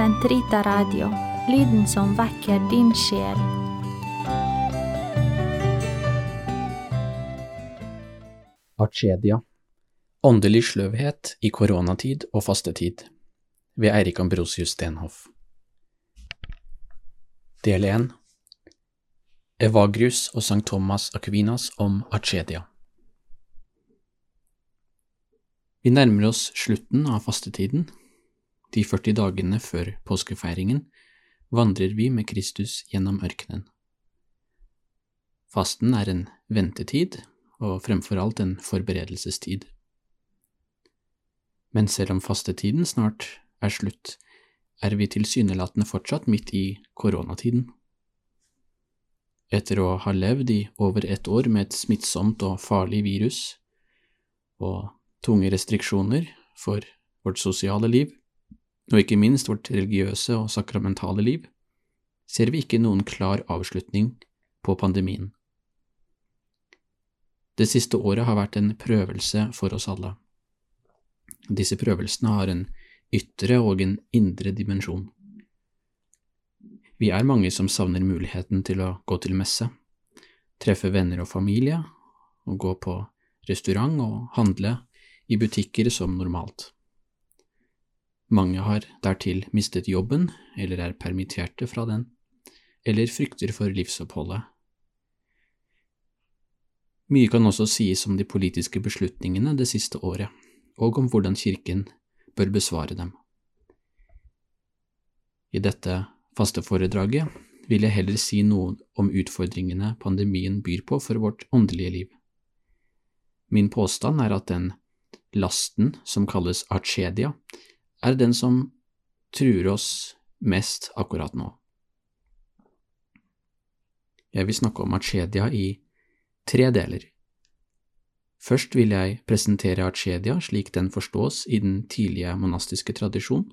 Sentrita Radio, lyden som vekker din sjel. Archedia Åndelig sløvhet i koronatid og fastetid. Ved Eirik Ambrosius Stenhoff. Del 1 Evagrius og Sankt Thomas Aquinas om Archedia Vi nærmer oss slutten av fastetiden. De 40 dagene før påskefeiringen vandrer vi med Kristus gjennom ørkenen. Fasten er en ventetid, og fremfor alt en forberedelsestid. Men selv om fastetiden snart er slutt, er vi tilsynelatende fortsatt midt i koronatiden. Etter å ha levd i over ett år med et smittsomt og farlig virus, og tunge restriksjoner for vårt sosiale liv, og ikke minst vårt religiøse og sakramentale liv, ser vi ikke noen klar avslutning på pandemien. Det siste året har vært en prøvelse for oss alle. Disse prøvelsene har en ytre og en indre dimensjon. Vi er mange som savner muligheten til å gå til messe, treffe venner og familie, og gå på restaurant og handle i butikker som normalt. Mange har dertil mistet jobben, eller er permitterte fra den, eller frykter for livsoppholdet. Mye kan også sies om de politiske beslutningene det siste året, og om hvordan Kirken bør besvare dem. I dette faste foredraget vil jeg heller si noe om utfordringene pandemien byr på for vårt åndelige liv. Min påstand er at den lasten, som kalles archedia, er den som truer oss mest akkurat nå. Jeg vil snakke om Achedia i tre deler. Først vil jeg presentere Achedia slik den forstås i den tidlige monastiske tradisjon,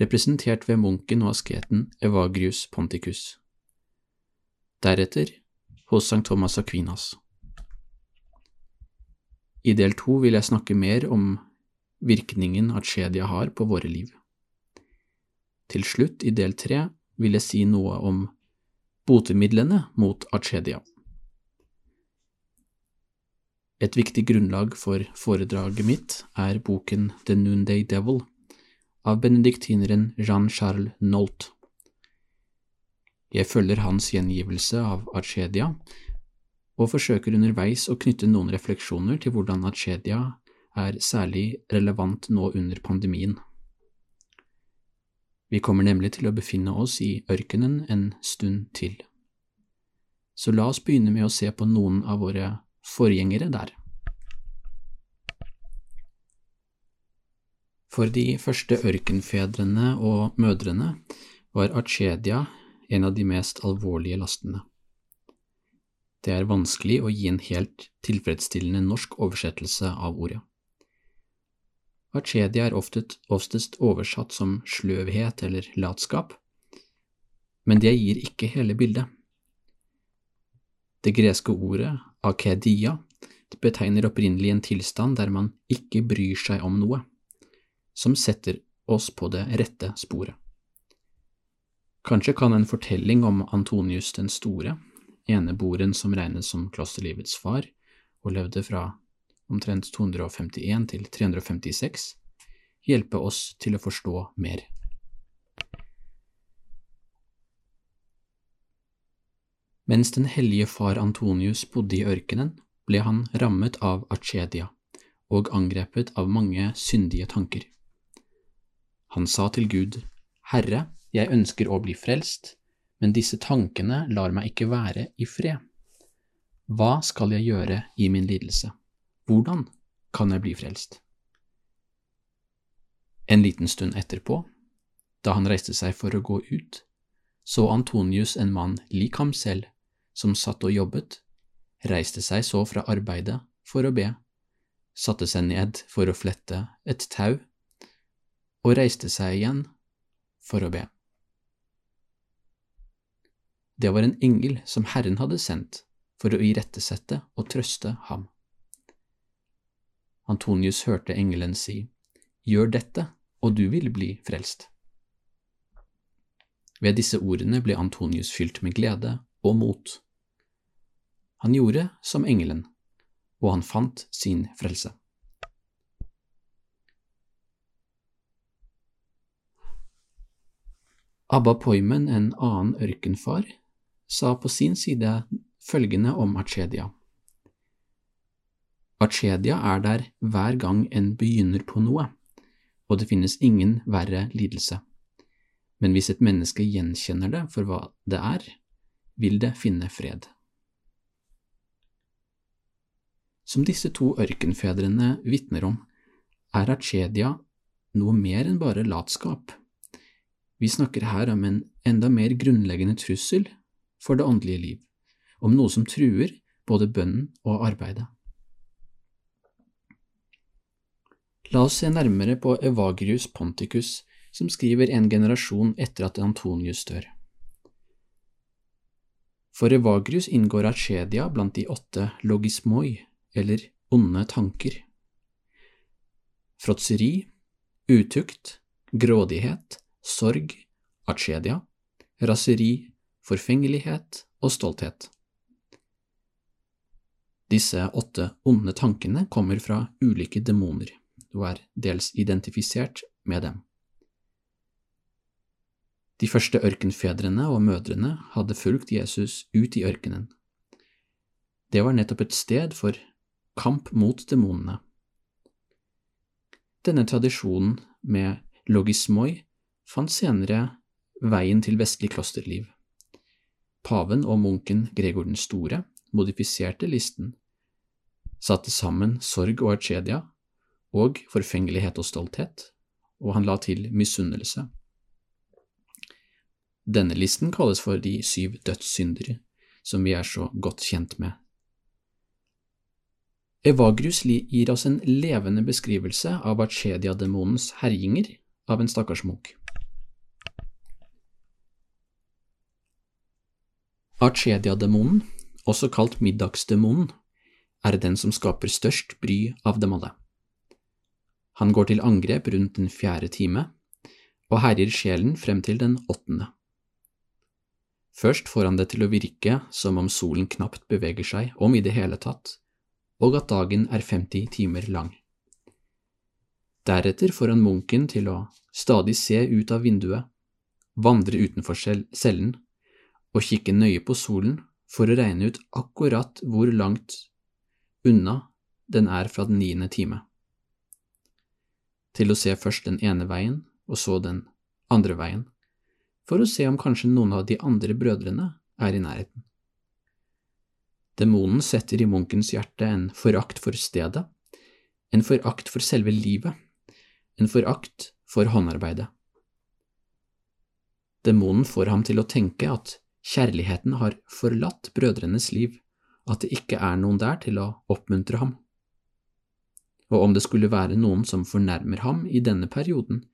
representert ved munken og asketen Evagrius Ponticus. Deretter hos St. Thomas Aquinas. I del to vil jeg snakke mer om virkningen Atsjedia har på våre liv. Til slutt, i del tre, vil jeg si noe om botemidlene mot Atsjedia. Et viktig grunnlag for foredraget mitt er boken The Noonday Devil av benediktineren Jean-Charles Nolt. Jeg følger hans gjengivelse av Atsjedia og forsøker underveis å knytte noen refleksjoner til hvordan Achedia er særlig relevant nå under pandemien. Vi kommer nemlig til å befinne oss i ørkenen en stund til. Så la oss begynne med å se på noen av våre forgjengere der. For de første ørkenfedrene og mødrene var Achedia en av de mest alvorlige lastene. Det er vanskelig å gi en helt tilfredsstillende norsk oversettelse av ordet. Archedia er oftest, oftest oversatt som sløvhet eller latskap, men det gir ikke hele bildet. Det greske ordet akedia betegner opprinnelig en tilstand der man ikke bryr seg om noe, som setter oss på det rette sporet. Kanskje kan en fortelling om Antonius den store eneboeren som regnes som klosterlivets far, og levde fra omtrent 251 til 356, hjelpe oss til å forstå mer. Mens den hellige far Antonius bodde i ørkenen, ble han rammet av Arcedia og angrepet av mange syndige tanker. Han sa til Gud, Herre, jeg ønsker å bli frelst, men disse tankene lar meg ikke være i fred. Hva skal jeg gjøre i min lidelse? Hvordan kan jeg bli frelst? En liten stund etterpå, da han reiste seg for å gå ut, så Antonius en mann lik ham selv, som satt og jobbet, reiste seg så fra arbeidet for å be, satte seg ned for å flette et tau, og reiste seg igjen for å be. Det var en engel som Herren hadde sendt for å irettesette og trøste ham. Antonius hørte engelen si, Gjør dette, og du vil bli frelst. Ved disse ordene ble Antonius fylt med glede og mot. Han gjorde som engelen, og han fant sin frelse. Abba Poimen, en annen ørkenfar, sa på sin side følgende om Achedia. Achedia er der hver gang en begynner på noe, og det finnes ingen verre lidelse. Men hvis et menneske gjenkjenner det for hva det er, vil det finne fred. Som disse to ørkenfedrene vitner om, er Achedia noe mer enn bare latskap. Vi snakker her om en enda mer grunnleggende trussel for det åndelige liv, om noe som truer både bønnen og arbeidet. La oss se nærmere på Evagrius Ponticus, som skriver en generasjon etter at Antonius dør. For Evagrius inngår Archedia blant de åtte logismoi, eller onde tanker. Fråtseri, utukt, grådighet, sorg, Archedia, raseri, forfengelighet og stolthet. Disse åtte onde tankene kommer fra ulike demoner og er dels identifisert med dem. De første ørkenfedrene og mødrene hadde fulgt Jesus ut i ørkenen. Det var nettopp et sted for kamp mot demonene. Denne tradisjonen med logismoi fant senere veien til vestlig klosterliv. Paven og munken Gregor den store modifiserte listen, satte sammen sorg og archedia og forfengelighet og stolthet, og han la til misunnelse. Denne listen kalles for de syv dødssyndere, som vi er så godt kjent med. Evagrius gir oss en levende beskrivelse av Archedia-demonens herjinger av en stakkars munk. Archedia-demonen, også kalt middagsdemonen, er den som skaper størst bry av dem alle. Han går til angrep rundt den fjerde time, og herjer sjelen frem til den åttende. Først får han det til å virke som om solen knapt beveger seg, om i det hele tatt, og at dagen er 50 timer lang. Deretter får han munken til å stadig se ut av vinduet, vandre utenfor cellen og kikke nøye på solen for å regne ut akkurat hvor langt unna den er fra den niende time. Til å se først den ene veien, og så den andre veien, for å se om kanskje noen av de andre brødrene er i nærheten. Demonen setter i munkens hjerte en forakt for stedet, en forakt for selve livet, en forakt for håndarbeidet. Demonen får ham til å tenke at Kjærligheten har forlatt brødrenes liv, at det ikke er noen der til å oppmuntre ham. Og om det skulle være noen som fornærmer ham i denne perioden,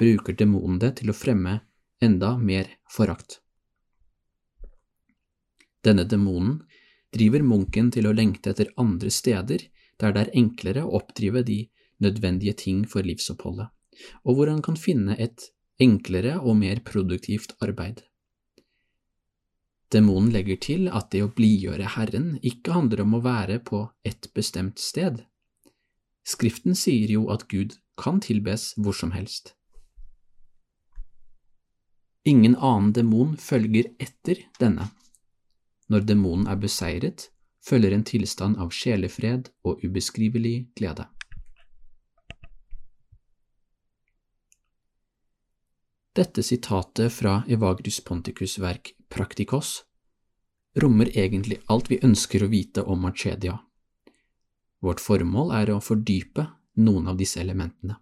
bruker demonen det til å fremme enda mer forakt. Denne demonen driver munken til å lengte etter andre steder der det er enklere å oppdrive de nødvendige ting for livsoppholdet, og hvor han kan finne et enklere og mer produktivt arbeid. Demonen legger til at det å blidgjøre Herren ikke handler om å være på et bestemt sted. Skriften sier jo at Gud kan tilbes hvor som helst. Ingen annen demon følger etter denne. Når demonen er beseiret, følger en tilstand av sjelefred og ubeskrivelig glede. Dette sitatet fra Evagrius Ponticus' verk Praktikos rommer egentlig alt vi ønsker å vite om Archedia. Vårt formål er å fordype noen av disse elementene.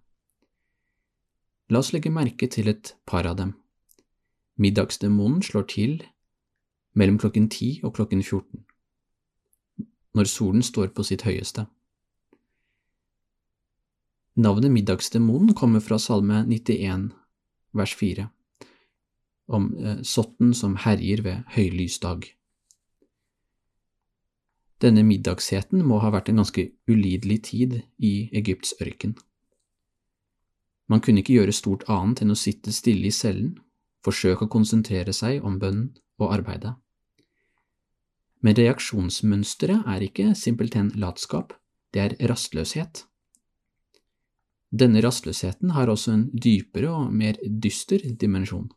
La oss legge merke til et par av dem. Middagsdemonen slår til mellom klokken 10 og klokken 14, når solen står på sitt høyeste. Navnet Middagsdemonen kommer fra Salme 91, vers 4 om eh, sotten som herjer ved høylysdag. Denne middagsheten må ha vært en ganske ulidelig tid i Egypts ørken. Man kunne ikke gjøre stort annet enn å sitte stille i cellen forsøke å konsentrere seg om bønnen og arbeidet. Men reaksjonsmønsteret er ikke simpelthen latskap, det er rastløshet. Denne rastløsheten har også en dypere og mer dyster dimensjon.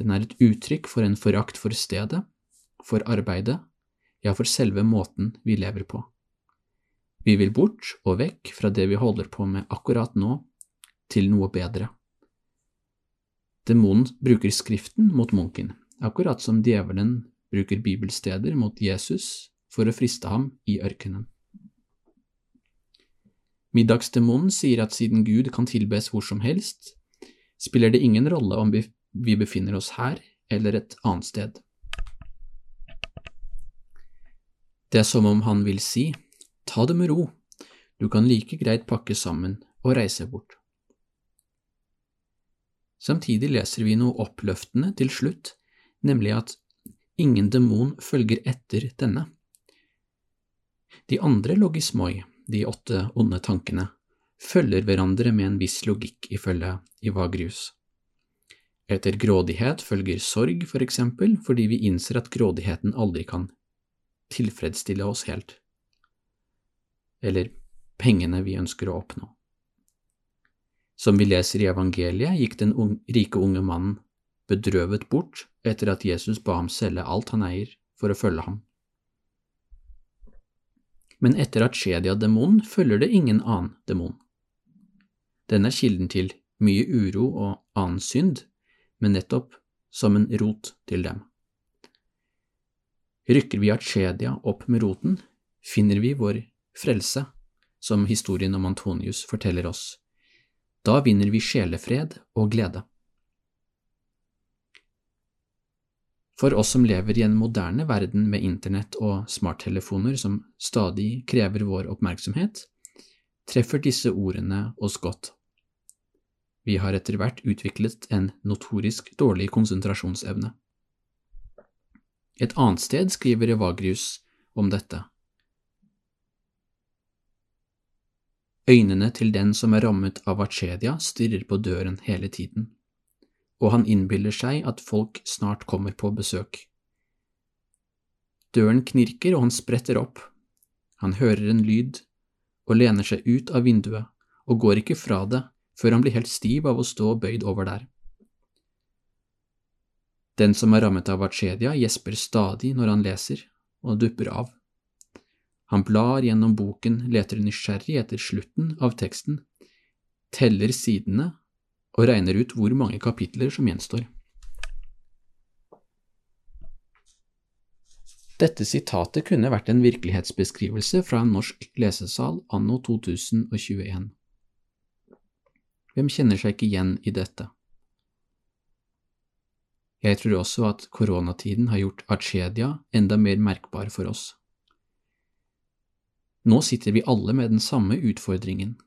Den er et uttrykk for en forakt for stedet, for arbeidet, ja, for selve måten vi lever på. Vi vil bort og vekk fra det vi holder på med akkurat nå, til noe bedre. Demonen bruker Skriften mot munken, akkurat som djevelen bruker bibelsteder mot Jesus for å friste ham i ørkenen. Middagsdemonen sier at siden Gud kan tilbes hvor som helst, spiller det ingen rolle om vi befinner oss her eller et annet sted. Det er som om han vil si, ta det med ro, du kan like greit pakke sammen og reise bort. Samtidig leser vi noe oppløftende til slutt, nemlig at ingen demon følger etter denne. De andre logismoi, de åtte onde tankene, følger hverandre med en viss logikk, ifølge Ivagrius. Etter grådighet følger sorg, for eksempel, fordi vi innser at grådigheten aldri kan tilfredsstille oss helt, eller pengene vi ønsker å oppnå. Som vi leser i evangeliet, gikk den rike unge mannen bedrøvet bort etter at Jesus ba ham selge alt han eier for å følge ham men etter Atsjedia-demonen følger det ingen annen demon. Den er kilden til mye uro og annen synd, men nettopp som en rot til dem. Rykker vi Atsjedia opp med roten, finner vi vår frelse, som historien om Antonius forteller oss. Da vinner vi sjelefred og glede. For oss som lever i en moderne verden med internett og smarttelefoner som stadig krever vår oppmerksomhet, treffer disse ordene oss godt. Vi har etter hvert utviklet en notorisk dårlig konsentrasjonsevne. Et annet sted skriver Evagrius om dette. Øynene til den som er rammet av achedia, stirrer på døren hele tiden og han innbiller seg at folk snart kommer på besøk. Døren knirker, og han spretter opp. Han hører en lyd og lener seg ut av vinduet og går ikke fra det før han blir helt stiv av å stå bøyd over der. Den som er rammet av achedia, gjesper stadig når han leser, og dupper av. Han blar gjennom boken, leter nysgjerrig etter slutten av teksten, teller sidene og regner ut hvor mange kapitler som gjenstår. Dette sitatet kunne vært en virkelighetsbeskrivelse fra en norsk lesesal anno 2021. Hvem kjenner seg ikke igjen i dette? Jeg tror også at koronatiden har gjort Achedia enda mer merkbar for oss. Nå sitter vi alle med den samme utfordringen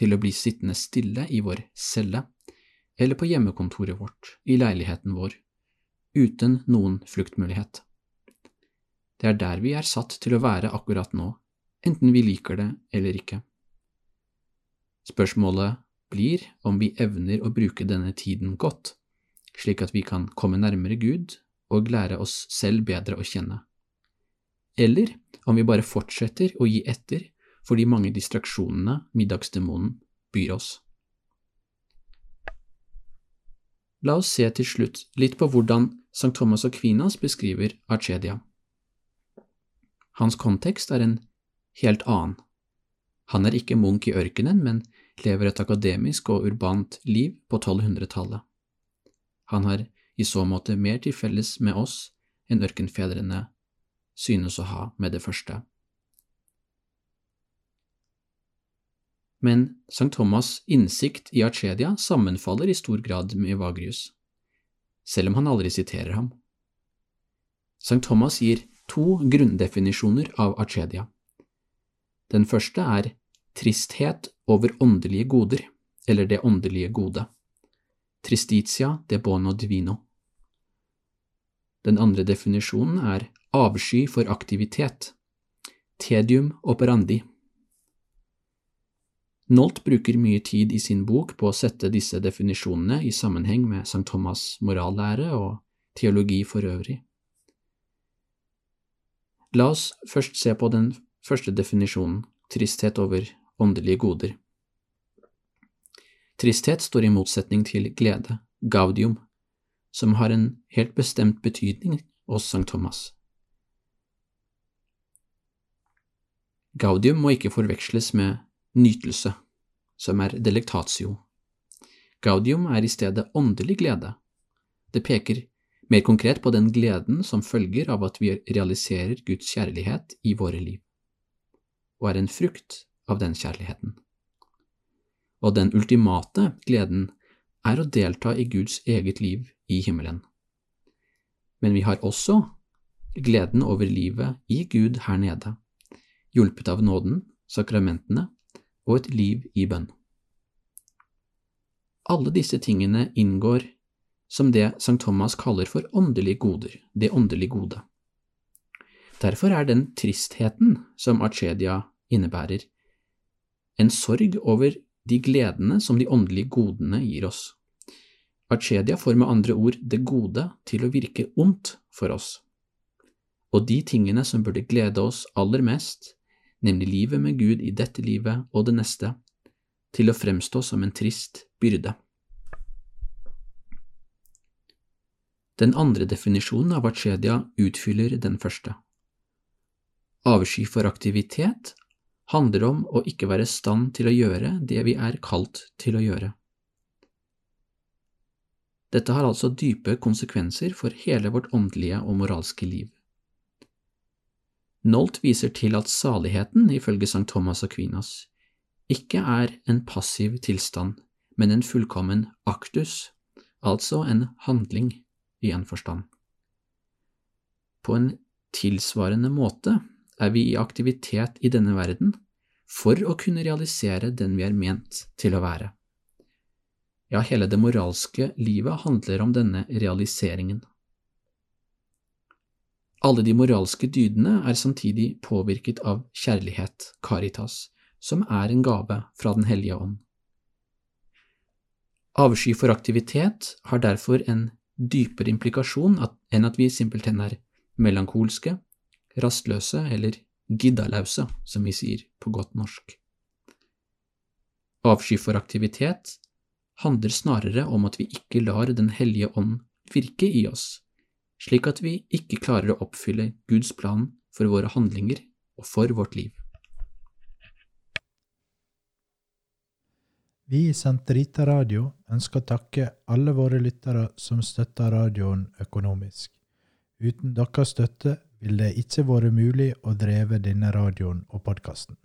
til å bli sittende stille i vår celle, eller på hjemmekontoret vårt, i leiligheten vår, uten noen fluktmulighet. Det er der vi er satt til å være akkurat nå, enten vi liker det eller ikke. Spørsmålet blir om vi evner å bruke denne tiden godt, slik at vi kan komme nærmere Gud og lære oss selv bedre å kjenne. Eller om vi bare fortsetter å gi etter for de mange distraksjonene middagsdemonen byr oss. La oss se til slutt litt på hvordan St. Thomas og Kvinas beskriver Arcedia. Hans kontekst er en helt annen. Han er ikke munk i ørkenen, men lever et akademisk og urbant liv på 1200-tallet. Han har i så måte mer til felles med oss enn ørkenfedrene synes å ha med det første. men St. Thomas' innsikt i Arcedia sammenfaller i stor grad med Evagrius, selv om han aldri siterer ham. St. Thomas gir to grunndefinisjoner av Arcedia. Den første er tristhet over åndelige goder, eller det åndelige gode. Tristitia de bono divino. Den andre definisjonen er avsky for aktivitet. Tedium operandi Nolt bruker mye tid i sin bok på å sette disse definisjonene i sammenheng med St. Thomas' morallære og teologi for øvrig. La oss først se på den første definisjonen, tristhet over åndelige goder. Tristhet står i motsetning til glede, gaudium, som har en helt bestemt betydning hos Sankt Thomas. Gaudium må ikke forveksles med nytelse, som er delectatio. Gaudium er i stedet åndelig glede. Det peker mer konkret på den gleden som følger av at vi realiserer Guds kjærlighet i våre liv, og er en frukt av den kjærligheten. Og den ultimate gleden er å delta i Guds eget liv i himmelen. Men vi har også gleden over livet i Gud her nede, hjulpet av nåden, sakramentene og et liv i bønn. Alle disse tingene inngår som det St. Thomas kaller for åndelige goder, det åndelige gode. Derfor er den tristheten som Arcedia innebærer, en sorg over de gledene som de åndelige godene gir oss. Arcedia får med andre ord det gode til å virke ondt for oss. Og de tingene som burde glede oss aller mest, nemlig livet med Gud i dette livet og det neste, til å fremstå som en trist byrde. Den andre definisjonen av arcedia utfyller den første. Avsky for aktivitet handler om å ikke være i stand til å gjøre det vi er kalt til å gjøre. Dette har altså dype konsekvenser for hele vårt åndelige og moralske liv. Nolt viser til at saligheten, ifølge St. Thomas Aquinas, ikke er en passiv tilstand, men en fullkommen aktus, altså en handling i en forstand. På en tilsvarende måte er vi i aktivitet i denne verden for å kunne realisere den vi er ment til å være. Ja, hele det moralske livet handler om denne realiseringen. Alle de moralske dydene er samtidig påvirket av kjærlighet, caritas, som er en gave fra Den hellige ånd. Avsky for aktivitet har derfor en dypere implikasjon enn at vi simpelthen er melankolske, rastløse eller giddalause, som vi sier på godt norsk. Avsky for aktivitet handler snarere om at vi ikke lar Den hellige ånd virke i oss, slik at vi ikke klarer å oppfylle Guds plan for våre handlinger og for vårt liv. Vi i Senterita Radio ønsker å takke alle våre lyttere som støtter radioen økonomisk. Uten deres støtte ville det ikke vært mulig å dreve denne radioen og podkasten.